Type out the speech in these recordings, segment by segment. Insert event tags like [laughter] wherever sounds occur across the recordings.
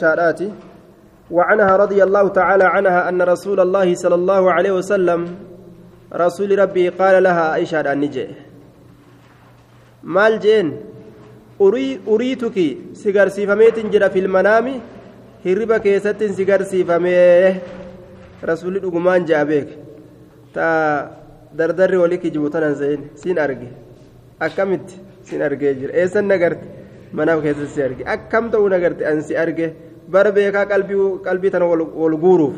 إشارات وعنها رضي الله تعالى عنها أن رسول الله صلى الله عليه وسلم رسول ربي قال لها إشارة النجي maal jeen uriituki si garsiifameetin jira filmanaami hirriba keessattin si garsiifamee rasuli dhugumaan ja'a beek ta dardarri walii kijibu tanan seen siin arge akkamitti siin argee jira eessan nagarte manaaf keessatti si arge akkam ta'uu nagarte an si arge bara beekaa qalbii tana wal guuruuf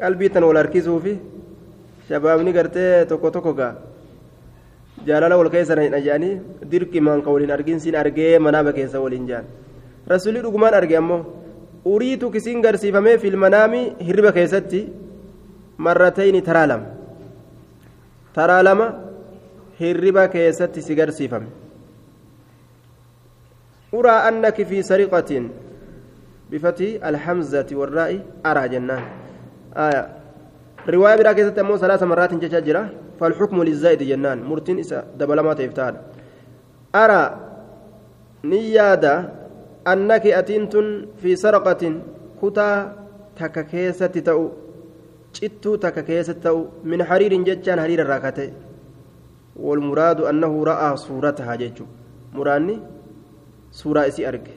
qalbii tana wal harkisuufi shabaabni gartee tokko tokko gaa jaalala wal keessa hin aja'anii dirqimaan ka waliin argin siin argee manaaba keessa waliin jaan rasuulli dhugumaan arge ammoo uriitu kisiin garsiifamee filmanaami hirriba keessatti marratayni taraa lama taraa lama hirriba keessatti si garsiifame annaki fi sariqatin bifati alhamzati warraa'i araa jennaan riwaaya biraa keessatti ammoo salaasa marraatiin jechaa jira فالحكم للزائد جنان. مرتين إسا دبلما تفتال أرى نيادا أنك أتنت في سرقة. كتا تككيسة تأو جتو تككيسة تأو من حرير ججان حرير الراكتة والمراد أنه رأى صورتها ججو مراني suuraa isii arge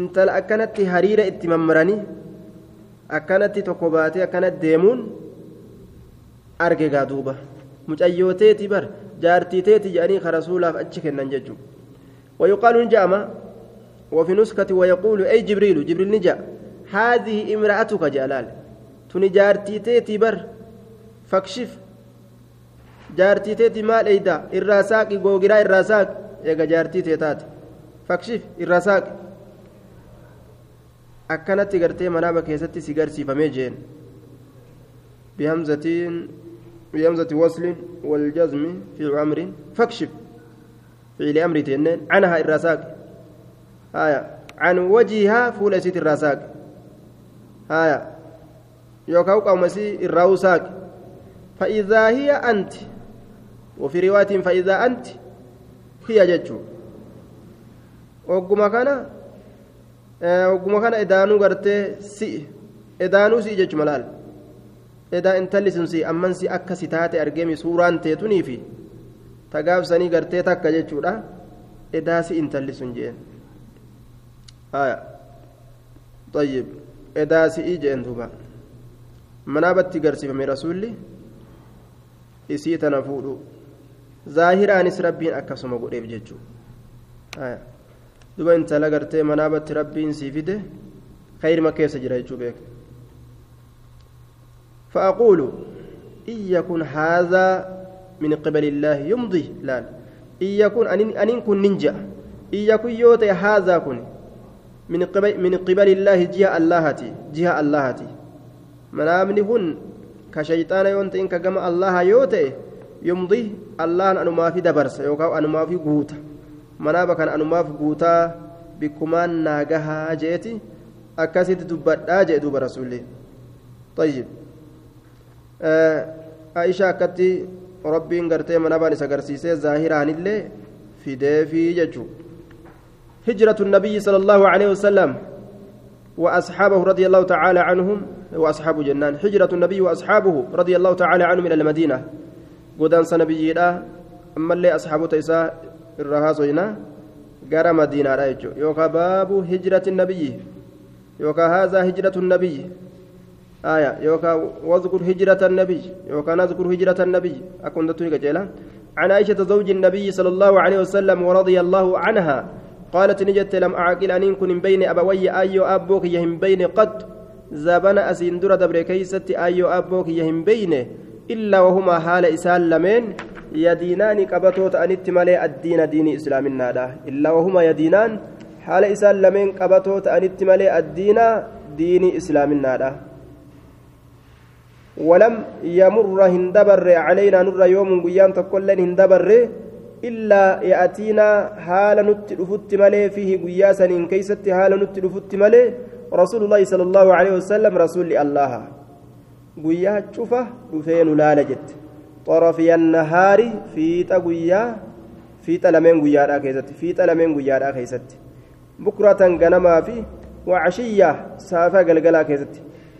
intala akkanatti hariira itti mammaranii akkanatti tokko baatee akkanatti deemuun arge gaa duuba mucayyooteeti bar jaartiiteeti jedhanii ka rasuulaaf achi kennan jechuudha ويقال نجامة وفي نسكة ويقول أي جبريل جبريل نجا هذه امرأتك جلال تني جارتي تيتي بر فاكشف جارتي تيتي مال إيدا الراساك غوغرا الراساك يا جارتي تيتات فاكشف الراساك أكنت غرتي منابك يستي سيغرسي فميجين بهمزتين بهمزة وصل والجزم في أمر فاكشف فعل أمر تنين عنها الرساق آية عن وجهها فول سيت الرساق آية يوكاو قومسي الروساق فإذا هي أنت وفي رواية فإذا أنت هي جتشو وقما كان وقما كان إدانو غرتي سي إدانو سي جتش ملال edaa intalli sun si amman si akka si taate argeemi suuraan teetunii fi tagaabsanii gartee takka jechuudha edaa si intalli sun jeen طيب edaa si'ii jeen duuba manaabatti garsiifame rasuulli isii tana fuudhu zaahiraanis rabbiin akkasuma godheef jechuudha Duba intala gartee manaabatti rabbiin sii fide kayrima keessa jira jechuu beeka فأقول إن يكن هذا من قبل الله يمضي لا إن يكن أن كن ننجا إن يكن يوتي هذا كن من قبل من قبل الله جهة اللهتي جهة اللهتي منامني كن كشيطان يونت إنك كما الله يوتي يمضي الله أنو ما في دبرس يوكاو أنو ما في قوتا كان أنو ما في قوتا بكمان ناقها جيتي أكاسيت دبتا جئ دوب رسولي طيب aisha akkatti rabbiin gartee manabaan isa agarsiisee zaahiraanillee fideefii jechuu هجرة النبي صلى الله عليه وسلم وأصحابه رضي الله تعالى عنهم وأصحاب جنان هجرة النبي وأصحابه رضي الله تعالى عنهم إلى المدينة قدان سنبي أما اللي أصحابه تيسا الرهاز هنا قرى مدينة رأيجو يوكا باب هجرة النبي يوكا هذا هجرة النبي آية يوكا واذكر هجرة النبي يوكا نذكر هجرة النبي أكون دتوني كجيلا عن عائشة زوج النبي صلى الله عليه وسلم ورضي الله عنها قالت نجت لم أعقل أن كن بين أبوي أيو أبوك يهم بين قد زبن أسندر دبر كيست أيو أبوك يهم بين إلا وهما حال إسال لمن يدينان قبطوت أن اتمالي الدين دين إسلام النادا إلا وهما يدينان حال إسال لمن قبطوت أن اتمالي الدين دين إسلام النادا ولم يمر هندبر علينا نر يوم قيام تقول هندبر إلا يأتينا حال نتلفت ملي فيه قياسا إن كيست حال نتلفت ملي رسول الله صلى الله عليه وسلم رسول الله. قيا شوفة رفين لا لجت طرفي النهار في تقويا في تلمين قيا كيست في تلمين قيا كيست بكرة غنما في وعشية سافا قلقلا كيست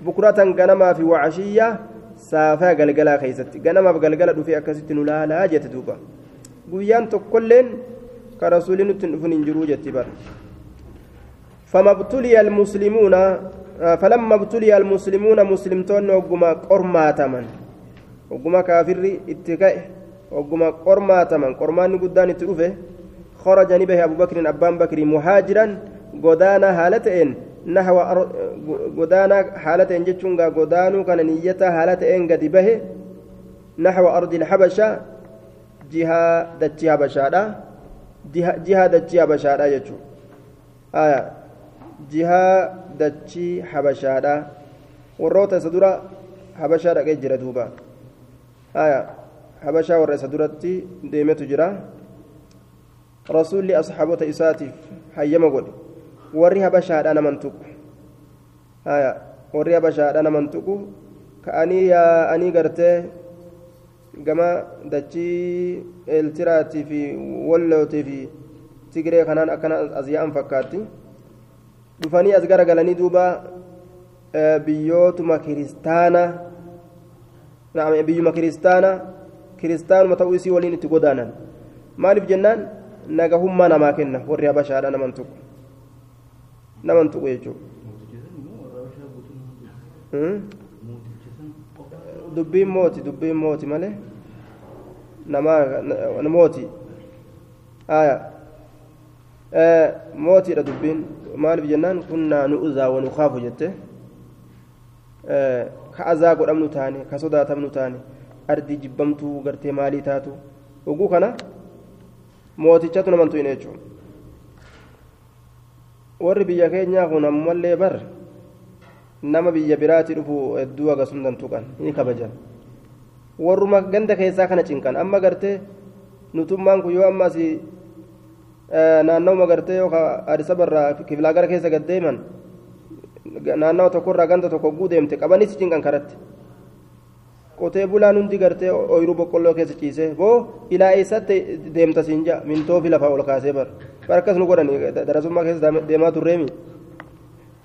بكرة غنما في وعشية قلقلا كيست غنما بقلقلا في أكست نلا لا جت دوبا. قيان تقلن كرسول نتنفن انجرو جت بر فما ابتلي المسلمون فلما ابتلي المسلمون مسلمتون وقما قرماتمن hogguma kaafirri itti ka'e hogguma qormaataman qormaanni guddaan itti dhufe kharaja ni bahe abubakrin abbaan bakrii muhaajiran godaanaa haala ta'een nahwa godaanaa haala ta'een jechuun gaa godaanuu kana niyyataa haala ta'een gadi bahe nahwa ardi lhabashaa jihaa dachii habashaadha jihaa dachii habashaadha jechuun. Jihaa dachii habashaadha. Warroota isa dura habashaa dhaqee jira duubaa habashaa warra isa duratti deemetu jira rasuulli asxaabota isaatiif hayyama godhe warri habashaadha naman tuqu warri habashaadha naman tuqu ka'anii yaa'anii gartee gama dachii eeltiraatii fi wallootii fi tigiree kanaan akkana as yaa'an fakkaatti dhufanii as gara galanii duuba biyyootuma kiristaana biyyuma kiristaana kiristaanuma ta'uu isii waliin itti godaanan maaliif jennaan nagahummaa namaa kenna warri habashaadha naman tuqu naman tuqu jechuudha dubbiin mooti dubbiin mooti malee namaa mooti aya mootiidha dubbiin maaliif jennaan kunnaa nu uzaa wa nu kaafu jette ka azaa godhamnu taane ka sodaatamnu taane ardii jibbamtuu gartee maalii taatu oguu kana mootichatu naman tuyne jechuudha warri biyya keenyaa kun ammallee bar nama biyya biraatti dhufu hedduu agasum dantuqan ni kabajan warruma ganda keessaa kana cinqan amma gartee nutummaan kun yoo amma asii naannawuma gartee yookaan adisa barraa kifilaa gara keessa gad deeman naannawa tokkorraa ganda tokko guu deemte qabanis cinqan karatti qotee bulaan hundi gartee ooyiruu boqqolloo keessa ciisee boo ilaa eessatti deemta siin jaa mintoofi lafaa ol kaasee bar barkas nu godhani darasummaa keessa deemaa turreemi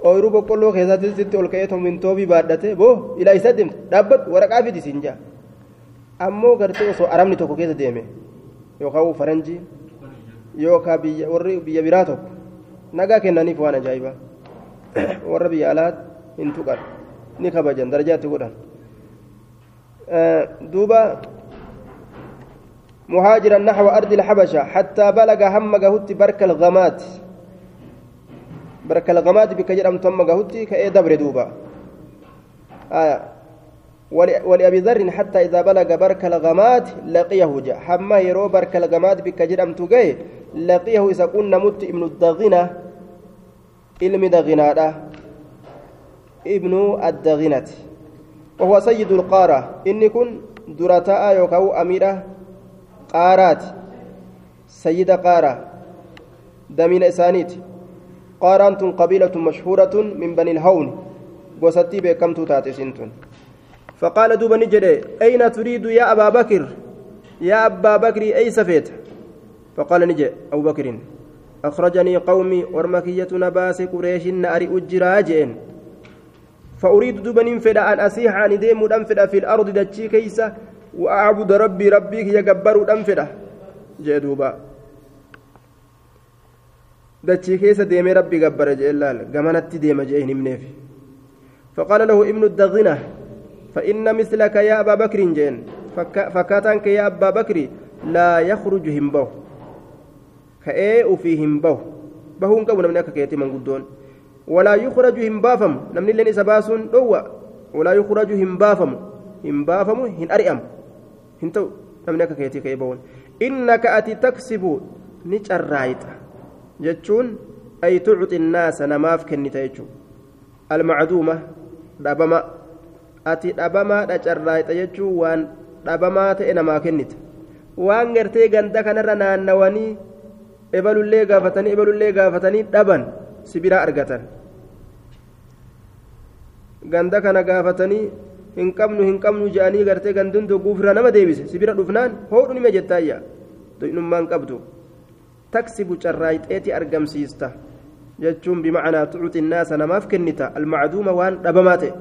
ooyiruu boqqolloo keessatti ol ka'ee mintoofi baadhate boo ilaa eessatti deemta dhaabbadhu waraqaa fidi siin jaa ammoo gartee osoo arabni tokko keessa deeme yookaan faranjii yookaan biyya biraa tokko nagaa kennaniif waan ajaa'ibaa [coughs] warra biyya alaat hin tuqan. Ni kabajan darajaatti godhan. دوبا مهاجرا نحو أرض الحبشة حتى بلغ هم جهوت برك الغمات برك الغمات بكجر أم تم جهوت كأي دبر دوبا آية ولأبي ذر حتى إذا بلغ برك الغمات لقيه جاء حما يرو برك الغمات بكجر أم تجي لقيه إذا كنا مت ابن علم دغنة ابن الدغنة وهو سيد القارة إني كن درتاء يوكاو أميرة قارات سيد قارة دمين إسانيت قارانت قبيلة مشهورة من بني الهون وستي بكمت تاتسنتون فقال دوبا نجري أين تريد يا أبا بكر يا أبا بكر أي سفيت فقال نجي أبو بكر أخرجني قومي ورمكية نباس قريش ناري أجراجين. فأريد دبن فدا أن أسيح عن ديم فدا في الأرض دتشي كيسة وأعبد ربي ربي يجبر فدا. جدوبا دتشي كيسة ديم ربي جبر جلال جمنت ديم جيه نمنيف فقال له ابن الدغنة فإن مثلك يا أبا بكر جين فكاتنك يا أبا بكر لا يخرج ka'ee ufii hin bahu. Bahuun qabu namni akka keetti manguddoon. Walaa yukraju hin baafamu. Namni illeen isa baasuun dhowwa. Walaa yukraju hin baafamu. Hin baafamu hin ari'amu. Hin ta'u namni akka keetii ka'ee bahuun. Innaka ati taksibu ni carraayixa jechuun ay tucxi innaasa namaaf kennita jechuu almacduuma dhabama. Ati dhabamaadha carraayixa jechuun waan dhabamaa ta'e namaa kennita. Waan gartee ganda kanarra naannawanii ebalullee gaafatanii ebalullee gaafatanii dhaban sibiraa argatan ganda kana gaafatanii hin qabnu hin qabnu je'anii gartee gandun dogguufirraa nama deebise sibira dhufnaan hoodhu nima jettaayya do'inummaan qabdu taksibu carraayxeeti argamsiista jechuun bimacnaa tucuti innaasa namaaf kennita almacduuma waan dhabamaa ta'e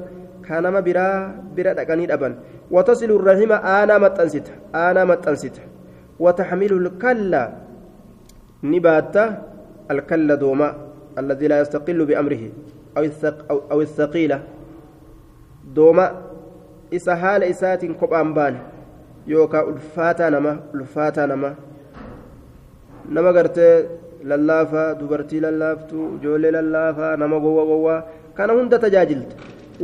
kaa nama biraa bira dhaqanii dhaban watasilu rahima aanaa maxxansita aanaa maxxansita wataxmilu lkalla ni baatta alkalla dooma alladii laa yastaqilu biamrihi aw ithaqiila dooma isa haala isaatiin kophaan baane yookaan ulfaataa nama ulfaataa nama nama gartee lallaafaa dubartii lallaaftuu ijoollee lallaafaa nama gowwa gowwaa kana hunda tajaajilta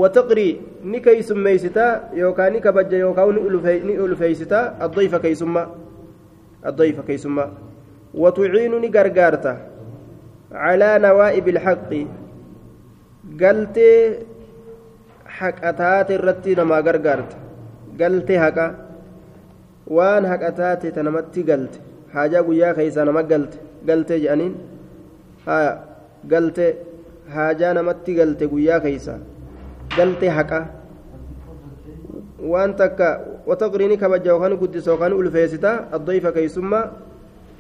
wataqrii ni keeysummeeysitaa yookaan ni kabajja yookaan ni ulfeeysitaa addoyfa keeysummaa watuciinu ni gargaarta calaa nawaa'ibi ilxaqi galtee haqa taate irratti namaa gargaarta galtee haqa waan haqa taate ta namatti galte haajaa guyyaa keeysaa nama galte galtee jedhaniin haya galtee haajaa namatti galte guyyaa keeysaa galtee haqa waan takka wataqriini kabaja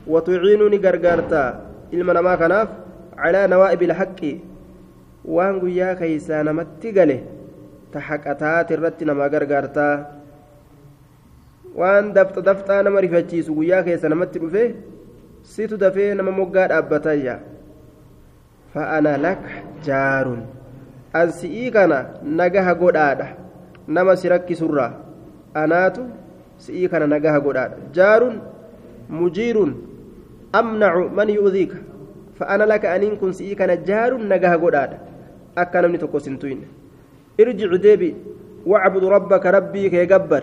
watuciinuu ni gargaarta ilma namaa kanaaf calaa nawaa'ibi ilhaqqi waan guyyaa keeysaa namatti gale ta haqataate irratti namaa gargaartaa waan dafxa dafxaa nama rifachiisu guyyaa keessa namatti dhufe situ dafee nama moggaa dhaabbatayya fa'ana laka jaarun ansi'ii kana nagaha godhaadha nama si rakkisurraa anaatu si'ii kana nagaha godhaadha jaarun mujiirun fa'ana laka aniin kun si'ii kana jaarun nagaha godhaadha akka namni tokko sin tuyne ارجع ديبي واعبد ربك ربي كي جبر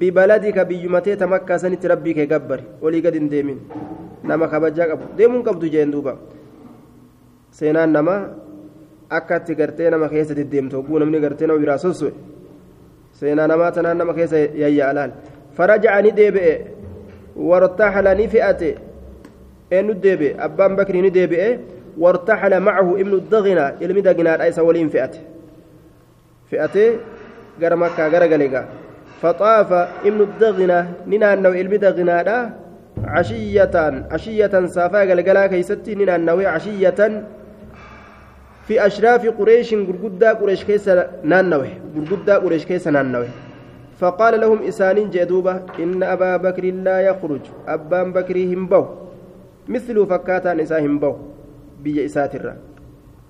ببلدك بيمتي تمكى سنت ربي كي جبر ولي قد ديمين نما خبجا قبو ديمون قبضو جين دوبا سينان نما deddeemtu hogguu namni gartee nama biraa sossoe seenaa namaa tanaan nama keessa yayya alaal faraja'a ni deebi'e wartaxala ni fe'ate eenyu deebi'e abbaan bakrii ni deebi'e wartaxala macahu ibnu dagina ilmi daginaadha isa waliin fe'ate fe'atee gara makkaa gara galegaa faxaafa ibnu dagina ni naannawe ilmi daginaadha cashiyatan cashiyatan saafaa galgalaa keeysatti ni naannawe cashiyatan في أشراف قريش غرغدا قريش كيس نانوي غرغدا قريش كيس نانوي فقال لهم إسانين جدوبة إن أبا بكر لا يخرج أبان بكر همبو مثل فكاتا نساء همبو بيا إساتر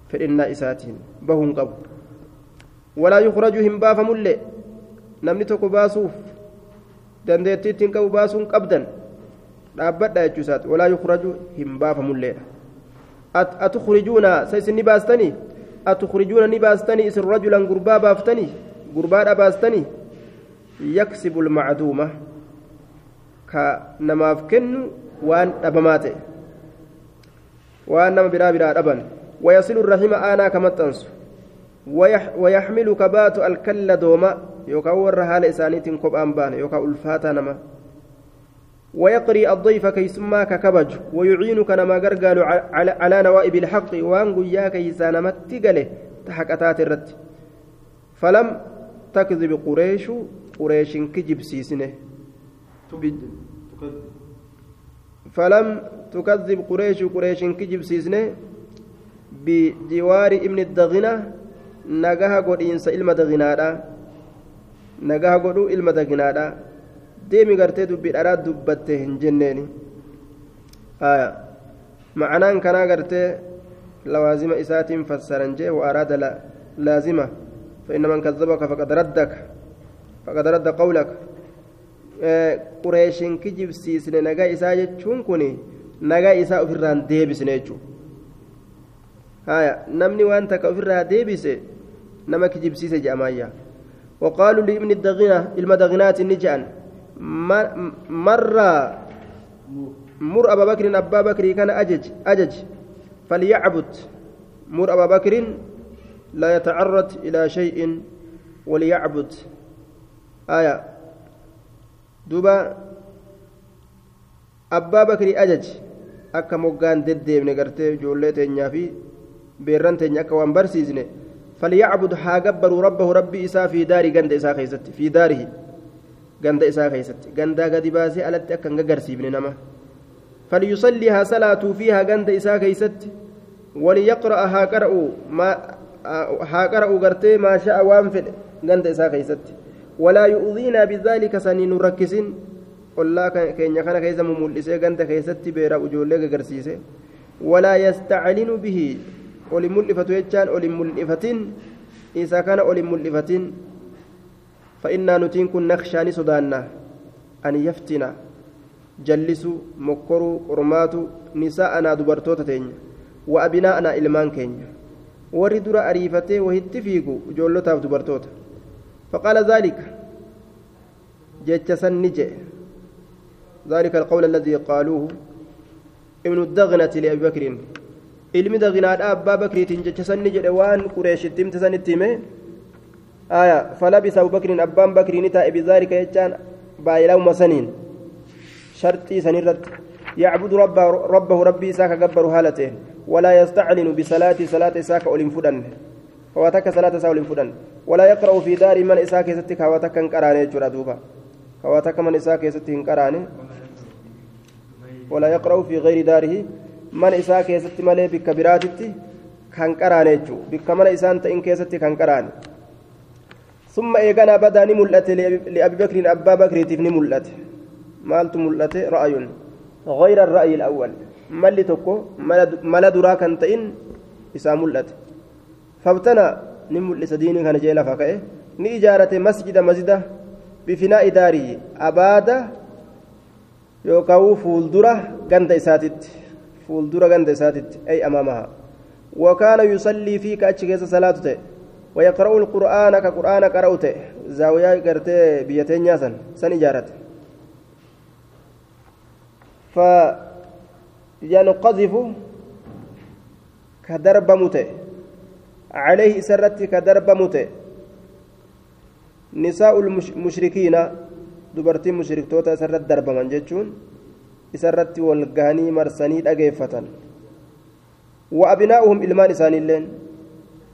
فإن إساتين بهم قبو ولا يخرج همبا فملي نمني تكو باسوف dandeettiittiin qabu baasuun qabdan dhaabbadha jechuusaati walaa yukhraju hin baafamulleedha أتخرجون سيسن باستني أتخرجون نباستني إسر رجلا قربا بافتني قربا باستني يكسب المعدومة كنماف وان أبمات وان نما برا برا أبن ويصل الرحم آنا كما تنسو ويح ويحمل كبات الكل دوما يوكا ورها لإسانيت كوب أنبان يوكا ألفاتا نما ويقري الضيف كيسما ككبج ويعينك نما غرغال على, على نوائب الحق وان يا كيسان متقله تحقتات الرد فلم تكذب قريش قريش كجب سيسنه فلم تكذب قريش قريش كجب سيسنه بجوار ابن الدغنة نجاها قد إنسى إلما دغنادا. نجاها قدو إلما دغنادا. dubbii dharaa dubbatte hin jenneeni haya macanaan kanaa gartee lawaazima isaatiin fassaran jee وأراد لازمة. فإن من كذبك فقد ردك. فقد رد قولك. Qureeshin kijibsiisne nagaa isaa jechuun kun nagaa isaa ofirraan deebisne jechuudha namni waan takka ofirraa deebise nama kijibsiise jedhamaayya وقالوا لابن الدغنة المدغنات نجأن مر مر أبا بكر أبا بكر كان أجج أجج فليعبد مر أبا بكر لا يتعرض إلى شيء دوبا أبا بكر أجج akka moggaan deddeebne gartee ijoollee teenyaa fi beerran teenya akka waan barsiisne falyacbud haa gabbaruu rabbahu rabbii isaa fi daarii ganda isaa keessatti fi daarihi ganda isaa keessatti gandaa gadi baasee alatti akka hin gagarsiifne nama falyusallii haa salaatuu fiihaa ganda isaa keessatti ها قرأوا ما ها قرأوا قرتي ما شاء وانفد غند إسا كيست ولا يؤذينا بذلك سنين ركسين قلا كينيا كان كيسا مملسي غند كيست بيرا وجولي غرسيسي. ولا يستعلن به ولملفة يجان ولملفتين إذا كان ولملفتين فإنا نتين كن نخشى سدانا أن يفتنا جلسوا مكروا قرماتوا نساءنا دبرتوتا وأبناءنا إلمان كينيا. warri dura ariifatee wahitti fiigu ijoollotaaf ni jedhe ذلك القول الذي قالوه ابن الدغنة لأبي بكر jecha sanni jedhe waan qureeshittiin sanitti hime aya falabisa abubakriin abbaan bakrii ni taa'e bizaalika jechaan baay'ilawuma saniin sharxii sanirratti yacbudu rabbahu rabbii isaa ka gabbaru haala ta'e walaa yastaclinu bisalaati salaata isaa ka ol hin fudhanne kawaa takka salaata isaa ol hin fudhanne walaa yaqra'u fi daarii mana isaa keessatti kawaa takka mana isaa keessatti hin qaraane walaa yaqra'u fi gayri daarihi mana isaa keessatti malee bikka biraatitti kan qaraane jechuudha bikka mana isaan ta'in keessatti kan qaraane ثم إيقنا بدا نملأت لأبي بكر أبا بكر تفني ملأت مالت ملأت رأي غير الرأي الأول ملي تكو ملا درا كان تئن إسا ملأت فابتنى نملأ دين كان جيلا فكأه بفناء داري أبادا يوكاو فولدرة غند إساتت فولدرة غند إساتت أي أمامها. وكان يصلي فيك أتشكيس صلاته. ويقرأ القرآن كقرآن قرأته. زاوية قرتي بيتين ياسن. سن إجارة. فينقذف كدرب متي عليه سرت كدرب متي نساء المشركين dubartiin mushriktoota isarratti darbaman jechuun isarratti wal gahanii marsanii dhageeffatan. Abinaa'uhum ilmaan isaaniilleen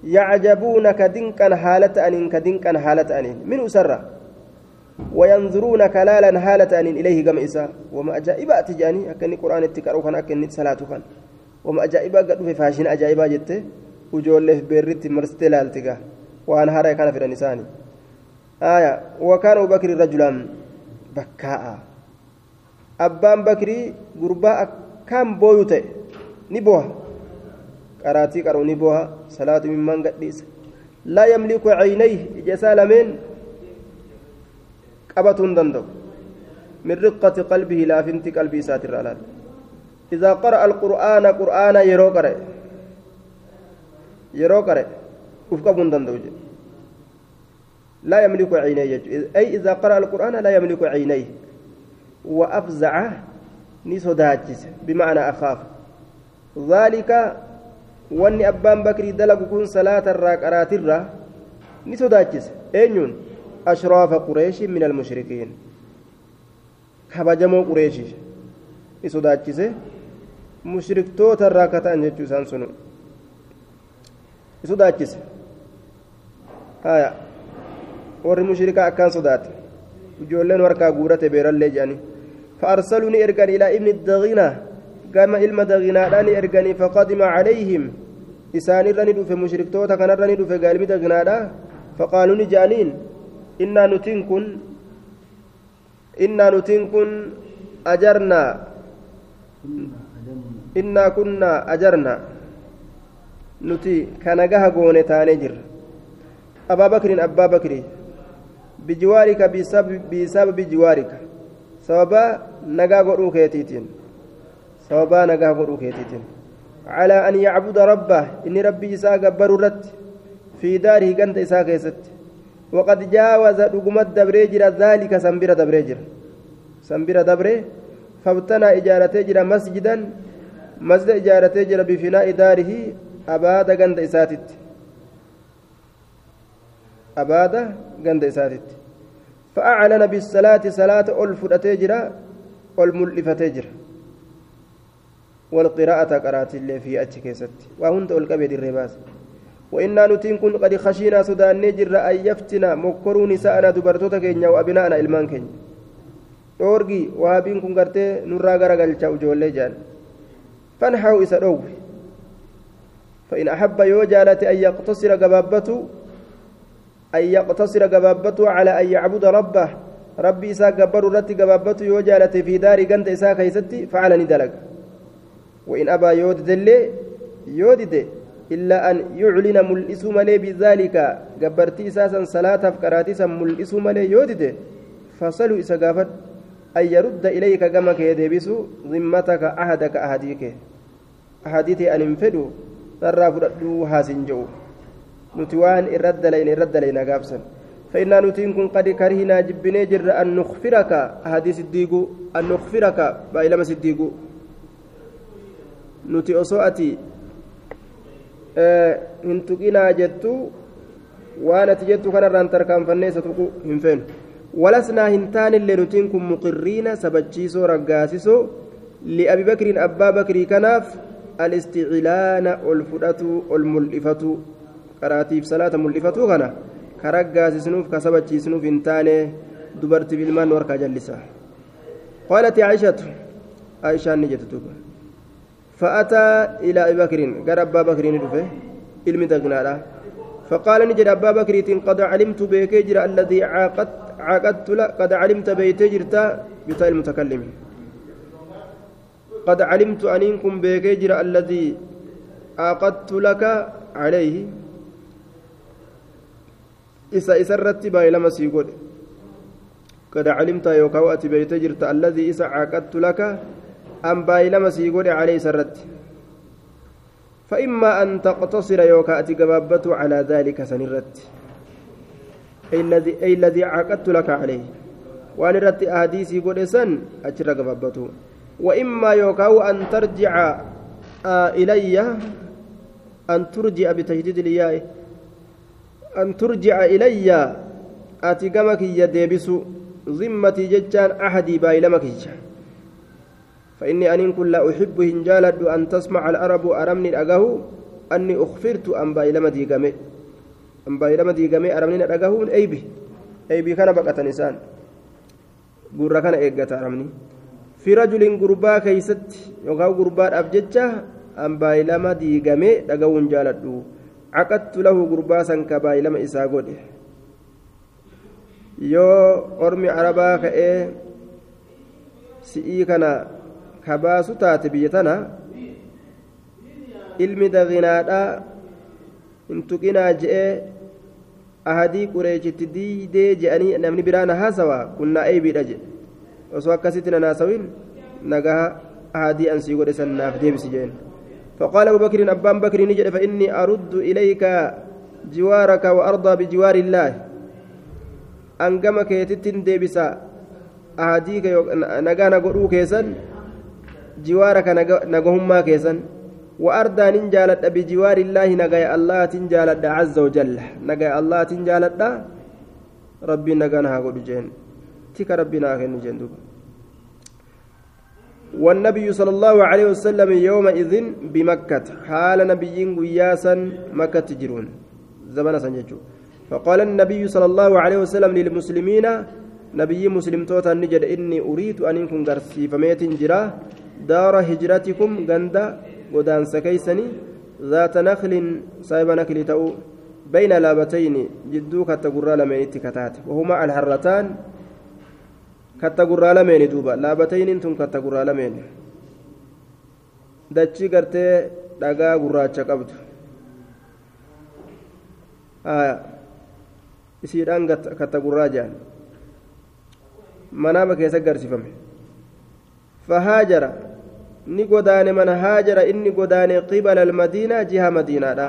يعجبون كدنكا حالة أنين كدنكا حالة أنين من أسرة وينظرون كلالا حالة أنين إليه قم إسا وما أجائب أتجاني أكني قرآن التكارو كان أكني صلاة كان وما أجائب قد في فاشين أجائب جت وجول في بيرت مرست لالتكا وأن هذا كان في النسان آية وكان أبو بكر رجلا بكاء أبان بكري قرباء كم بويته نبوه qaraatii qaruu ni boha salaatu mimmaan gadhiisa laa yamliku caynayhi ija isaa lameen qabatuu hin danda'u min riqqati qalbihi laafinti qalbii isaatirraa laal idaa qara'a alqur'aana qur'aana yeroo qare yeroo qare uf qabuu hin danda'u jedhe لا يملك عينيه أي إذا قرأ القرآن لا يملك عينيه وأفزع نسوداجس بمعنى أخاف ذلك wanni abbaan bakrii dalagu kun salaata irraa qaraatirra ni sodaachise eenyuun ashraafa qureeshin min almushrikiin kabajamoo qureeshii ni sodaachise mushriktoota irraa ka ta'an jechuu isaan sunu ni sodaachise haya warri mushrikaa akkaan sodaate. Ijoolleen warkaa guurate beerallee jedhanii. فأرسلوا إرجان إلى ابن الدغينة كما إلما دغنادان إرغني فقدم عليهم إسان الرني في مشرك توتا كان الرني في قالب دغنادا فقالوا نجانين إنا نتنكن إنا نتنكن أجرنا إنا كنا أجرنا نتي كان جها قوني تانجر أبا بكر أبا بكر بجوارك بسبب بسبب جوارك سبب نجا قرؤ كيتيتين an yacbuda rabbah inni rabbii isaa gabbaru irratti fi daarihi ganda isaa keessatti waqad jaawaza dhugumat dabree jira dhaalika sanbira dabree jira sanbira dabree fabtanaa ijaaratee jira masjidan masjida ijaaratee jira bifinaa'i daarihi abaada ganda isaatitti abaada ganda isaatitti فأعلن بالصلاة صلاة ألف أتجرا ألملفتي جرا. والقراءة قرأت اللي في أتشكيست وهند القبيد الرباس. وإنا نتين كن قد خشينا سودان نجر أن يفتنا مكروا نساءنا دبرتوتا كينيا وأبناءنا إلمان كينيا. دورغي وهابين كن قرتي نرى غرقل جولي جان. فانحوا إسا فإن أحب يوجالة أن يقتصر قبابته أن يقتصر قبابته على أن يعبد ربه. ربي إساء قبر رتي قبابته يوجالة في دار قنت إساء كيستي فعل ندلق. وإن أبى يودد اللي يودد إلا أن يعلن ملئس ملي بذلك. قبرتي إساسا صلاة فكراتيسا ملئس ملي يودد فصلوا إسا قافت. أن يرد إليك كما كيدبس ذمتك أحدك أحديك. أحديتي أن انفدوا ترى فردوا هاسن جو نتوان إرد لين إرد لين قابسا فإنا نتين كن قد كرهنا جبني جر أن نخفرك هذه صديقو أن نخفرك بايلما صديقو نتي أصوأتي hin tuqinaa jettu waan ati jettu kanarraan tarkaanfannee isa tuqu hin feenu walasnaa hin taanillee nutiin kun muqirriina sabachiisoo raggaasisoo li'abi bakriin abbaa bakrii kanaaf الاستعلان والفدة والملئفة قراتيف صلاة ملئفة كنا كرجاس سنوف كسبت سنوف انتاني دبرت بالمان وركا جلسة قالت عائشة عائشة نجت توبة فأتى إلى أبي بكر قال أبا بكر ندفه علم تغنى فقال نجد أبا بكر قد علمت بكجر الذي عاقدت عاقدت قد علمت بيتجرت بتاء المتكلم قد علمت أنكم بكجر الذي عاقدت لك عليه إسا إسرت باي لما سيقول قد علمت يوكاو أتي بيتجرت الذي إسا عاقدت لك أم باي لما سيقول عليه سرت فإما أن تقتصر يوكا أتي قبابته على ذلك سنرت أي الذي أي الذي عاقدت لك عليه وأن رت أحاديثي قول سن أجر قبابته وإما يوكاو أن ترجع آه إلي أن ترجع بتجديد الياء أن ترجع إلي. أتي قمك يديبس ذمتي ججان أحدي بايلمك فإني أن كن لا أحب هنجالد أن تسمع العرب أرمني أجاه أني أخفرت أن بايلما ديقمي أن بايلما ديقمي أرمني أجاه أيبي أيبي كان بقى نسان. قرة كان إيقات أرمني. في رجل قربا كيست. يوغاو قربا أبججة. أن بايلما ديقمي أجاه عقدت له قربا سنك بايلما إساقود yoo ormi arabaa ka'ee si'ii kana kabaasu taate biyya tana ilmi daginaadhaa hin tuqinaa je'ee ahadii qureechitti diidee je'anii namni biraan haasawa kunnaa eebiidha jedhe osoo akkasitti nan haasawin nagaa ahadii ansii godhe sannaaf deebisi jeen فقال أبو بكر أبان بكر نجد فإني أرد إليك جوارك وأرضى بجوار الله. أنقمك يتتن ديبسا. أهديك نقانا قرؤ كيسن. jiwaaraka nagahummaa keessan وأردى ننجالد بجوار الله. نجاي الله تنجالد عز وجل. نجاي الله تنجالد ربي نجانا قد جين تك ربنا كن جين والنبي صلى الله عليه وسلم يومئذ بمكة. حال نبي وياسا مكة تجرون. زمن سنججو. فقال النبي صلى الله عليه وسلم للمسلمين نبي مسلم توتا نجد إني أريد أن يكون قرسي فميت جراه دار هجرتكم غندا ودان سكيسني ذات نخل صاحب نخل تأو بين لابتين جدو كتغرى لمن اتكتات وهما الحرتان كتغرى لمن دوبا لابتين أنتم كتغرى لمن دچي غرتي dhagaa gurraacha qabdu isiidhaan katta gurraa jedhan manaaba keessa garsifame fahaajara ni godaane mana haajara inni godaane qibala almadiinaa jiha madiinaadha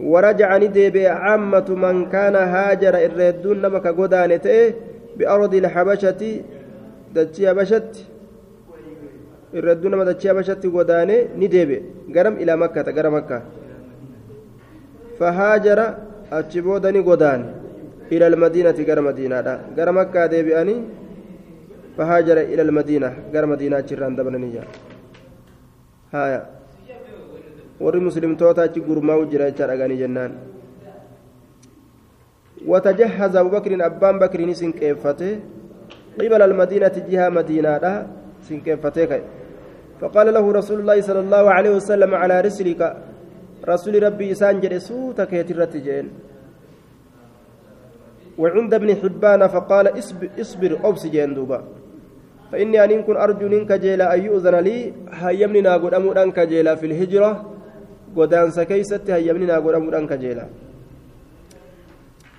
ورجع ندب عامة من كان هاجر الردون نما كغدان تئ بأرض الحبشة دجي حبشت الردون نما دجي حبشت غدان ندب غرم إلى مكة غرم مكة فهاجر أتشبودني غدان إلى المدينة غرم مدينة غرم مكة ديبئني فهاجر إلى المدينة غير مدينة جيران دبنانية هايا warri muslimtoota achi gurmaa'u jira jecha dhaganii jennaan وتجهز أبو بكر أبان بكر سنكيفته قبل المدينة جهة مدينة سنكيفته فقال له رسول الله صلى الله عليه وسلم على رسلك رسول ربي إسان جري سوتك يترتجين وعند ابن حبان فقال اصبر, اصبر أبس جندوبا فإني أن كن أرجو منك جيلا أن يؤذن لي هيمني ناقود أمود أنك جيلا في الهجرة قدان سكيست هيمني ناقود أمود أنك جيلا.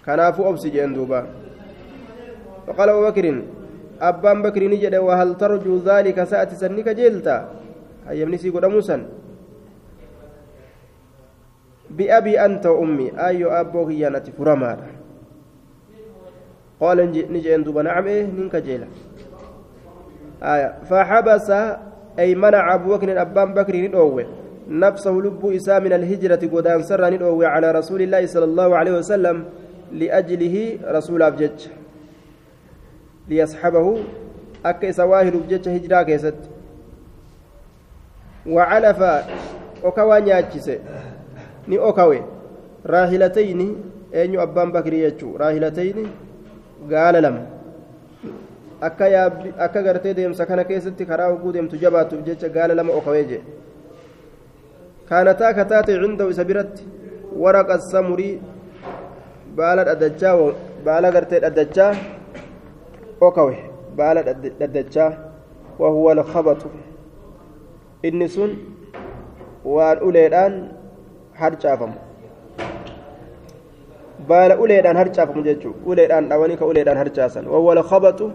كنافو أبس جندوبا فقال أبو بكر أبان بكر نجد وهل ترجو ذلك سأتي سنك جيلتا هيمني سيقود أموسا بأبي أنت وأمي أيو أبوك يانتي فرمادا قال نجين دوبا نعم إيه نينك جيلا آية فحبس أي منع أبو بكر أبان بكر ندوه نفسه لب إساء من الهجرة قدان سر ندوه على رسول الله صلى الله عليه وسلم لأجله رسول أبجج ليصحبه أكي سواهر بجج هجرة كيست وعلف أكوى نياتشيسي ni okawe raahilatayni eenyu abbaan bakrii jechuu raahilatayni gaala lama akka yaabbi akka gartee deemsa kana keessatti karaa oguu deemtu jabaatuuf jecha gaala lama okawee jee kaanataa kataate cindahu isa biratti waraqa samurii baala dhaddachaa baala gartee dhaddachaa okawe baala dhaddachaa wahuwa alkhabatu inni sun waan uleedhaan harcaafamu baala uleedhaan harcaafamu jechuudha uleedhaan dhawanii ka uleedhaan harcaasan wawwal khabatu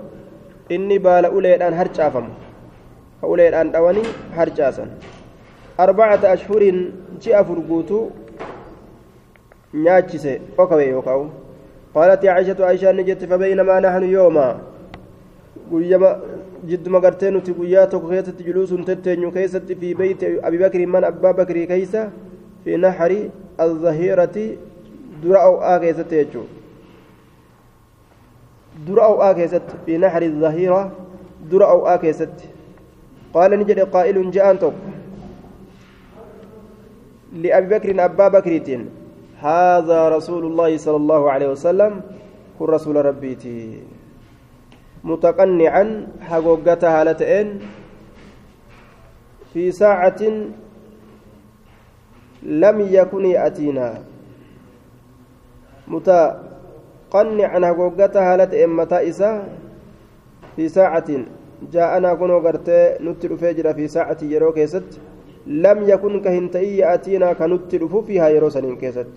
inni baala uleedhaan harcaafamu ka uleedhaan dhawanii harcaasan arbacata ashhuriin ji'a afur nyaachise okawe yookaan قالت عائشة عائشة نجت فبينما نحن يوما قيما جد مغرتين تقويات وكيسة جلوس تتنيو كيسة في بيت أبي بكر من أبا بكر كيسة في نحر الظهيرة aw'aa keessatti jechuudha dura aw'aa keessatti fi naxri zahiira dura aw'aa keessatti qaala ni jedhe qaa'ilun je'aan tokko لأبي بكر أبا بكر هذا رسول الله صلى الله عليه وسلم كن رسول ربيتي. متقنعا حقوقتها لتئن في ساعة لم يكن يأتينا. متقنعا هالة إمتا إسا؟ في ساعة. جاءنا كنو قرتي نتر فجر في ساعة يرو كيست لم يكن كهنتئي يأتينا كنتر فيها يرو سنين كيست.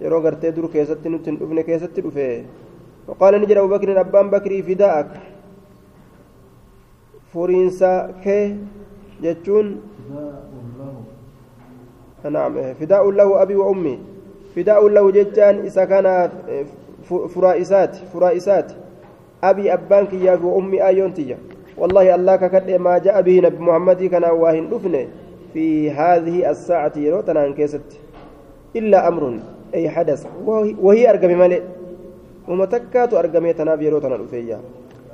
يرو قرتي در كيست نتر ابن كيست رفيه وقال نجر أبو بكر أبان بكري فداءك furiinsa kee jechuun نعم فداء له أبي وأمي فداء له جتان إذا كان فرائسات فرائسات أبي أبانك يا وأمي آيون تيا والله الله ككد ما جاء به نبي محمد كان واهن دفنه في هذه الساعة يروتنا انكست إلا أمر أي حدث. وهي أرقم ملئ ومتكات أرقمي تناب يروتنا الأفيا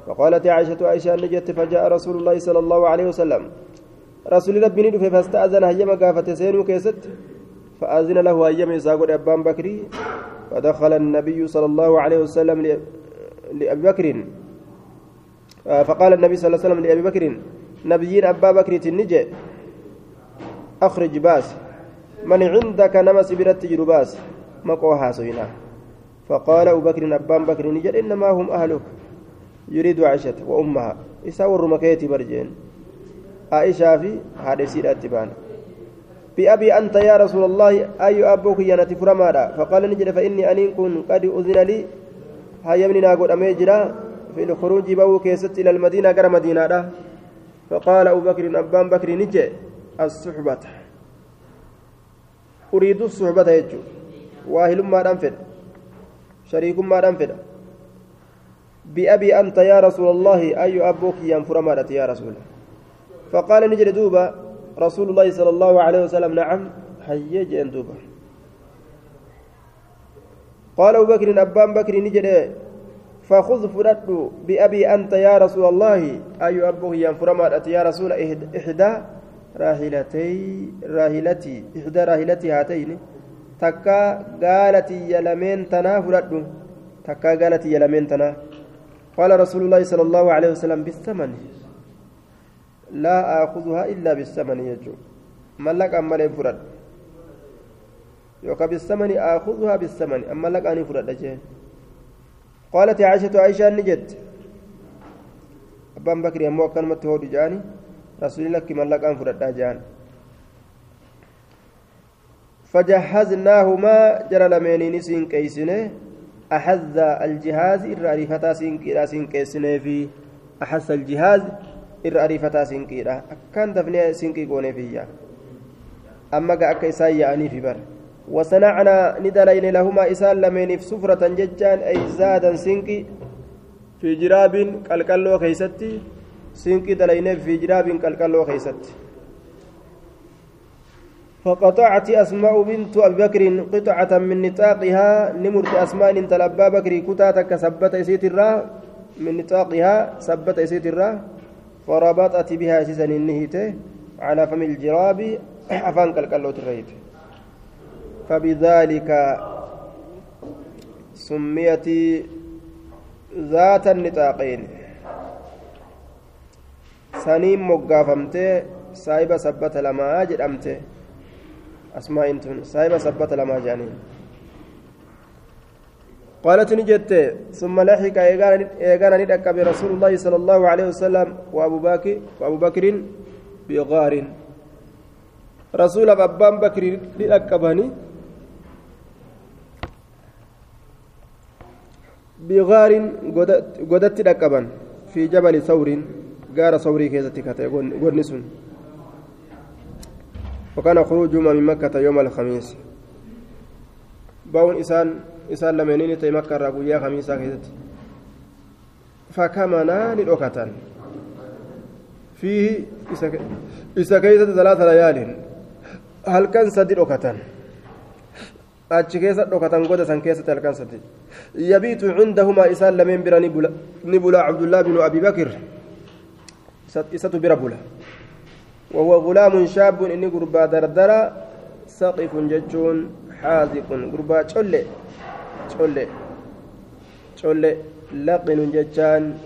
وقالت عائشة عائشة نجت فجاء رسول الله صلى الله عليه وسلم. رسول ربي ندفه فاستأذن هيما قافة سينو كيست. فأذن له أيام يساقون أبان بكري. فدخل النبي صلى الله عليه وسلم لأبي بكر. فقال النبي صلى الله عليه وسلم لأبي بكر نبيين أبا بكر تنجي. أخرج باس. من عندك نمس برت جرباس مقوها سينا فقال أبو بكر أبان بكر نجد إنما هم أهلك. يريد عائشة وأمها. إساور مكيتي برجين. عائشة في هذا سيرة تبانا بأبي أنت يا رسول الله أي أبوك ينتي فرمادا؟ فقال نجد فإني أن كن قد أذن لي. هيمني ناقود أميجرا في الخروج بو كيست إلى المدينة قرى مدينة دا. فقال أبو بكر أبان بكر نجي الصحبة. أريد الصحبة يجو. واهل ما أنفد شريك ما أنفد بأبي أنت يا رسول الله أي أبوك ينفر مالت يا رسول فقال نجد دوبا رسول الله صلى الله عليه وسلم نعم حيج دوبا قال أبو بكر أبان بكر نجد فخذ فرد بأبي أنت يا رسول الله أي أبوك ينفر مالت يا رسول إحدى راهلتي راهلتي إحدى راهلتي هاتين تكا قالت يلمين تنا فرد تكا قالت يلمين تنا قال رسول الله صلى الله عليه وسلم بالثمن laa aakuduhaa illaa bisamani jechuu mallaqaan malee fudhadha yookaan bisamani aakuduhaa bisamani amma mallaqaanii fudhadha jee قالت عائشة عائشة نجت أبان بكر يمو كلمة هو جاني رسول الله كما لقان فردا جان فجهزناهما جرى لمينين سين كيسنه أحز الجهاز الرأريفتا سين كيرا سين كيسنه في أحس الجهاز الرأريفتا سين كيرا كان دفني سين كي قوني فيها. أما قا إسان يعني في بر. وصنعنا ندلين لهما إسان لمين في سفرة ججان أي زادا سينكي في جراب قلقلو كيستي سينكي دلين في جراب قلقلو كيستي فقطعت أسماء بنت أبي بكر قطعة من نطاقها نمرت أسماء تلبى بكر كتاتك سبت يسيت الراه من نطاقها سبت يسيت الراه فربطت بها سيسن النهيته على فم الجراب أفان قلقلو تريت فبذلك سميت ذات النطاقين. سنين مقافمته سايبة سبت لما جدمته أسماء تون سايبة سبت لما جانين قالت نجت ثم لحق إيغانا ندك برسول الله صلى الله عليه وسلم وأبو بكر وأبو بكر بغار. رسول أبان بكر ندكبني بغار قدت دكبا في جبل ثور غار ثوري كيزتي كتي غنسون وكان خروجهما من مكة يوم الخميس باون إسان إسان لمنين تي مكة راقويا خميسا كيزتي فكمنا للأكتان فيه إسا كيزة ثلاث ليال هل كان أكتان achi keessa dhokatan goda san keessatti halkan sadi yabiitu cindahumaa isaan lameen bira ni bula cabdullaa binu abi bakir isatu bira bula وهو غلام شاب إني قربا دردرة سقف ججون حاذق قربا تشولي تشولي تشولي لقن ججان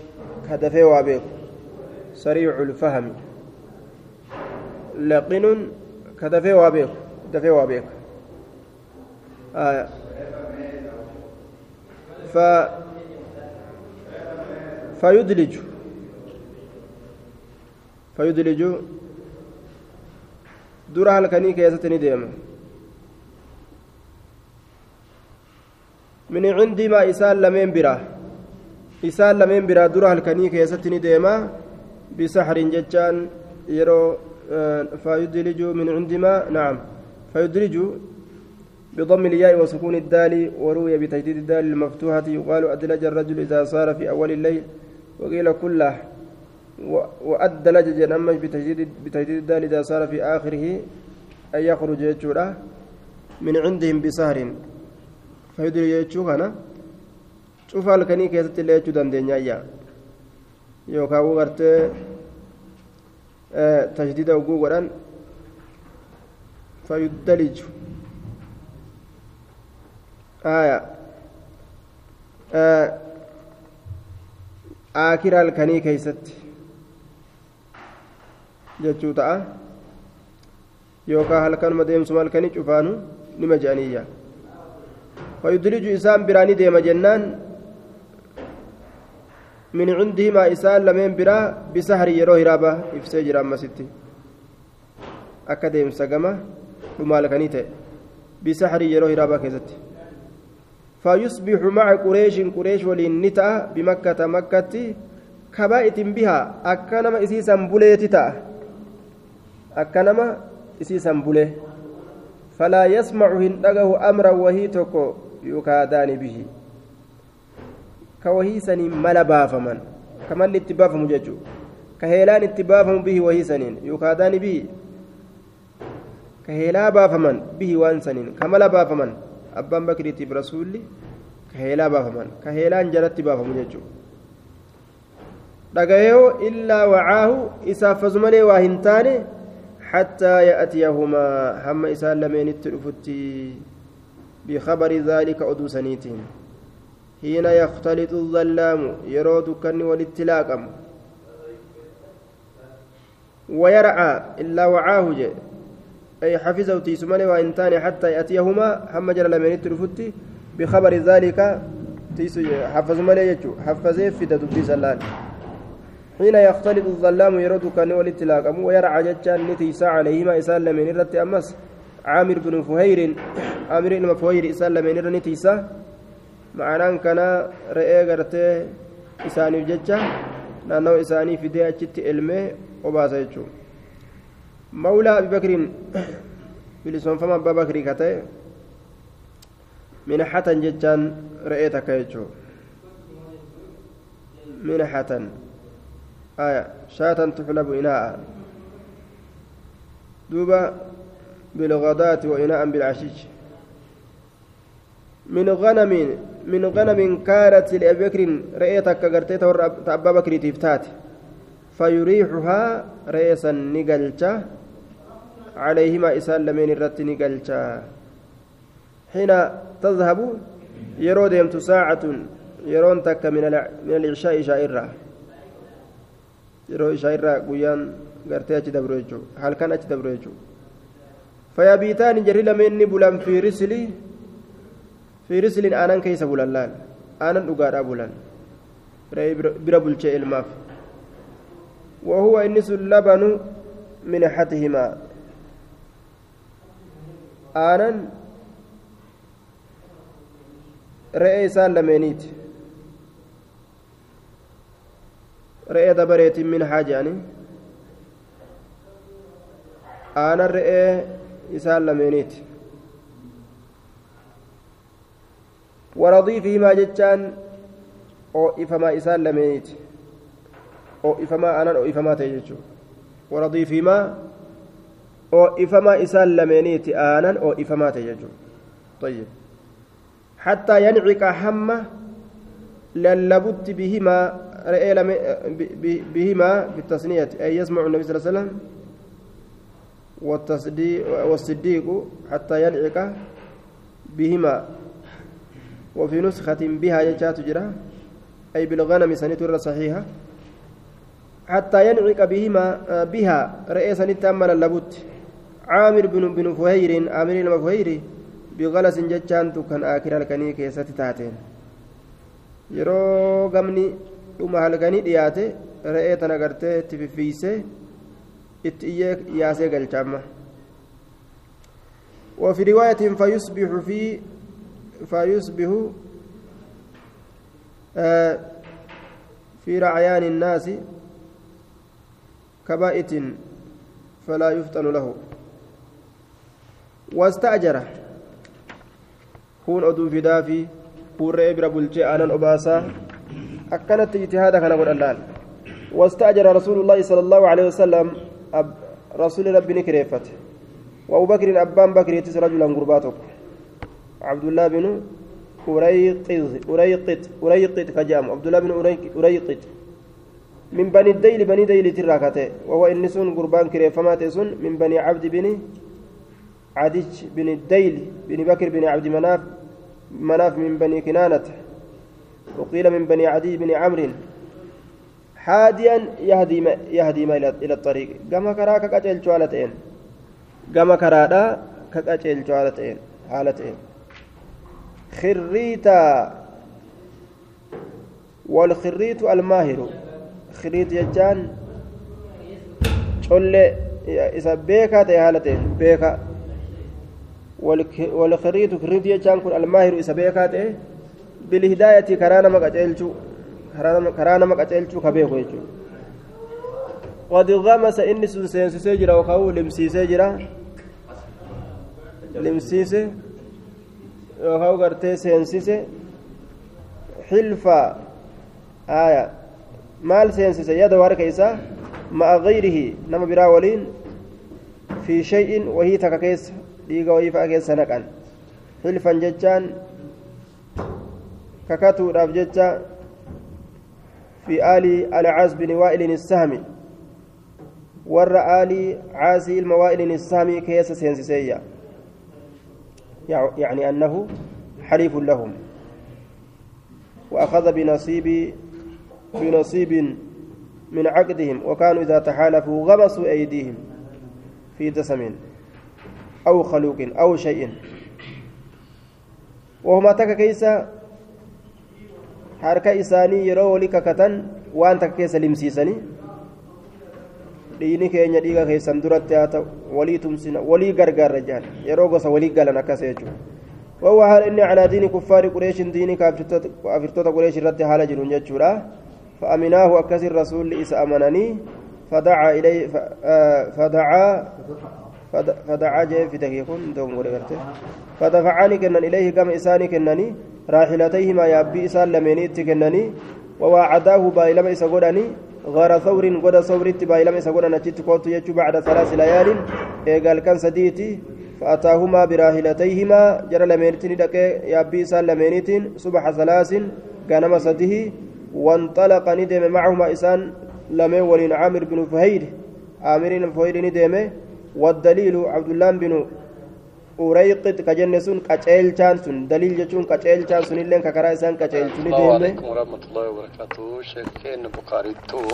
كدفي وابيك سريع الفهم. لقن كدفي وابيك دفي وابيك. آية ف فيدلج فيدلج ni deema min cindii maa isaan lameen biraa isaan lameen biraa dura halkanii keessatti ni deema bisaxrin jechaan yeroo fayudliju min cindi maa nacam fayudliju بضم الياء وسكون الدال وروي بتجديد الدال المفتوحة يقال أدلج الرجل إذا صار في أول الليل وقيل كله وأدلج جنمش بتجديد بتجديد إذا صار في آخره أن يخرج يجورا من عندهم بسهر فيدري يجوهنا شوف illee jechuu dandeenyaayya yookaan gartee tajdida oguu godhan fayuddaliju aya aakira halkanii keeysatti jechuu ta'a yookaan halkanuma deemsuma halkanii cufaanu nima je'aniyya fayudriju isaan biraani deema jennaan min cindihimaa isaan lameen biraa bisahri yeroo hiraaba ibsee jira ammasitti akka deemsa gama dhuma halkanii ta'e bisahri yeroo hiraabaa keessatti فيصبح مع قريش قريش ولين نتا بمكة مكة كبائت بها أكنما إسيسا akka nama isiisan bule falaa yasmacu hin dhagahu amran wahii tokko yookaa daani bihi. Ka wahii saniin mala baafaman ka malli itti baafamu jechu ka heelaan itti baafamu bihi wahii saniin yookaa daani bihi. Ka heelaa baafaman bihi waan saniin ka mala baafaman abbaan bakriitiif rasuulli ka heelaa baafaman ka heelaan jalatti baafamu jechu dhagaheo illaa wacaahu isaaffazu malee waa hin taane حتى يأتيهما هم إسان لمن التلفتي بخبر ذلك أدو سنيتين. حين يختلط الظلام يرود كن والاتلاقم. ويرعى إلا وعاه جي أي حفظه تيسمني وإن تاني حتى يأتيهما هم جل من الترفتي بخبر ذلك تيسو حفظ ملي يجو حفظه في دبي زلال حين يختلط الظلام يرد كان والاتلاق ويرعى جتان نتيسا عليهما إسال من الرت أمس عامر بن فهير عامر بن فهير إسال من الرنتيسا معناه كان رئي غرتي إساني جتان naannoo isaanii fidee achitti elmee obaasa jechuudha mawlaa abibakriin bilisoonfama abbaa bakrii ka ta'e minhatan jechaan re'ee takka jechuudha minhatan aya shaatan tuxlabu inaa'a duuba bilghadaati wa inaa'an bilcashish من غنم من غنم كانت لأبي بكر رأيتك قرتي أبا بكر تفتات. فيريحها رئيسا نقلتا عليهما إسان لمن الرت نقلتا حين تذهب يرو ديمت ساعة يرون تك من العشاء شائرة. yeroo ishaa irraa guyyaan gartee achi dabru jechuudha halkan achi dabru jechuudha fayyabiitaan jarri lameen ni bulan fiirisili fiirisiliin aanan keessa bulan laal? Aanan dhugaadhaa bulan? Bira bulchee ilmaaf. Wahuwa inni sun labanu min hatihimaa. Aanan re'ee isaan lameeniiti re'ee dabareetiin min haa jedhani aanan re'ee isaan lameeniiti. إسان لميت أو إفما أنا أو إفما تيجو ورضيفهما أو إفما إسان لمينيت آنا أو إفما تيجو طيب حتى ينعك حمة للبت بهما رأي بهما بالتصنية. أي يسمع النبي صلى الله عليه وسلم والصديق حتى ينعك بهما. وفي نسخة بها يجات جرا. أي بالغنم سنتر صحيحة. حتى ينعق بهما بها. رئيسا نتأمل اللبوت. عامر بن بن فهير عامر المفهير بغلس ججان كان آكل الكني كيسة تاتين yeroo gamni dhuma halkanii dhiyaate re'ee tana gartee itti fiffiisee itti iyyee yaasee galchaamma وفي رواية فيصبح في فيصبح في رعيان الناس كبائت فلا يفتن له واستأجر كون أدو في دافي كون رئيب بلجي آنان أباسا أكنت اجتهادا كان اللال واستأجر رسول الله صلى الله عليه وسلم أب رسول ربي نكريفت. وأبو بكر أبان بكر يتس رجلا قرباتك. عبد الله بن أريقط أريقط أريقط كجام عبد الله بن أريقط. من بني الديل بني ديل تراكته. وهو إنسون قربان كريفمات سن من بني عبد بن عدج بن الديل بن بكر بن عبد مناف مناف من بني كنانة. وقيل من بني عدي بن عمرو حاديا يهدي ما يهدي ما إلى الطريق. كما كراك كأجل شوالتين كما كرادا كأجل شوالتين حالتين. خريتا والخريت الماهر. خريت يجان قل إذا بيكا تهالته بيكا. والخريت خريت يجان كن الماهر إذا بيكا ته بالهداية كرانا مقاتلشو كرانا مقاتلشو كبيكو يجو قد غمس إني سنسينسي سيجرا وخاو لمسي سيجرا لمسيسي yookaan gartee seensise xilfa aya maal seensise yada harka isaa ma'a gayrihi nama biraa waliin fi shay'in wahii takka keessa dhiiga wahii fa'a keessa naqan xilfan jechaan kakatuudhaaf jecha في آل العاص بن وائل السهمي ور آل عاصي الموائل السهمي كيس سينسيسيا يعني أنه حليف لهم وأخذ بنصيب بنصيب من عقدهم وكانوا إذا تحالفوا غمسوا أيديهم في دسم أو خلوق أو شيء وهما تكا كيسا حركة إساني يرو لككة وأنت كيسا لمسيسني dhiini keenya dhiiga keessan duratti haa ta'u walii tumsina walii gargaarra jaan yeroo gosa walii galan akkas jechuudha وهو هل إني على دين كفار قريش ديني كافرتوتا قريش رد حال جنون جتشورا فأمناه أكس الرسول إس أمنني فدعا إليه فدعا فدعا جاء في دقيقون دوم فدفعني كنن إليه كم إساني كنني راحلتيهما يا أبي إسان لميني كنني ووعداه بايلما إسا غار ثور قد ثورت بايلما إسا قدني نجت بعد ثلاث ليال إيقال كان سديتي فأتاهما براهلتيهما جرى لمينتين دكي يابي سال لمينتين صبح ثلاث غنم سده وانطلق ندم معهما إسان لمن ولين عامر بن فهيد. عامر بن فهيد ندم والدليل عبد الله بن ureyqit ka jenne sun qaceelchaan sun daliil jechuun qaceelchaan sun illeen ka karaa isaan qaceelchu ni deemne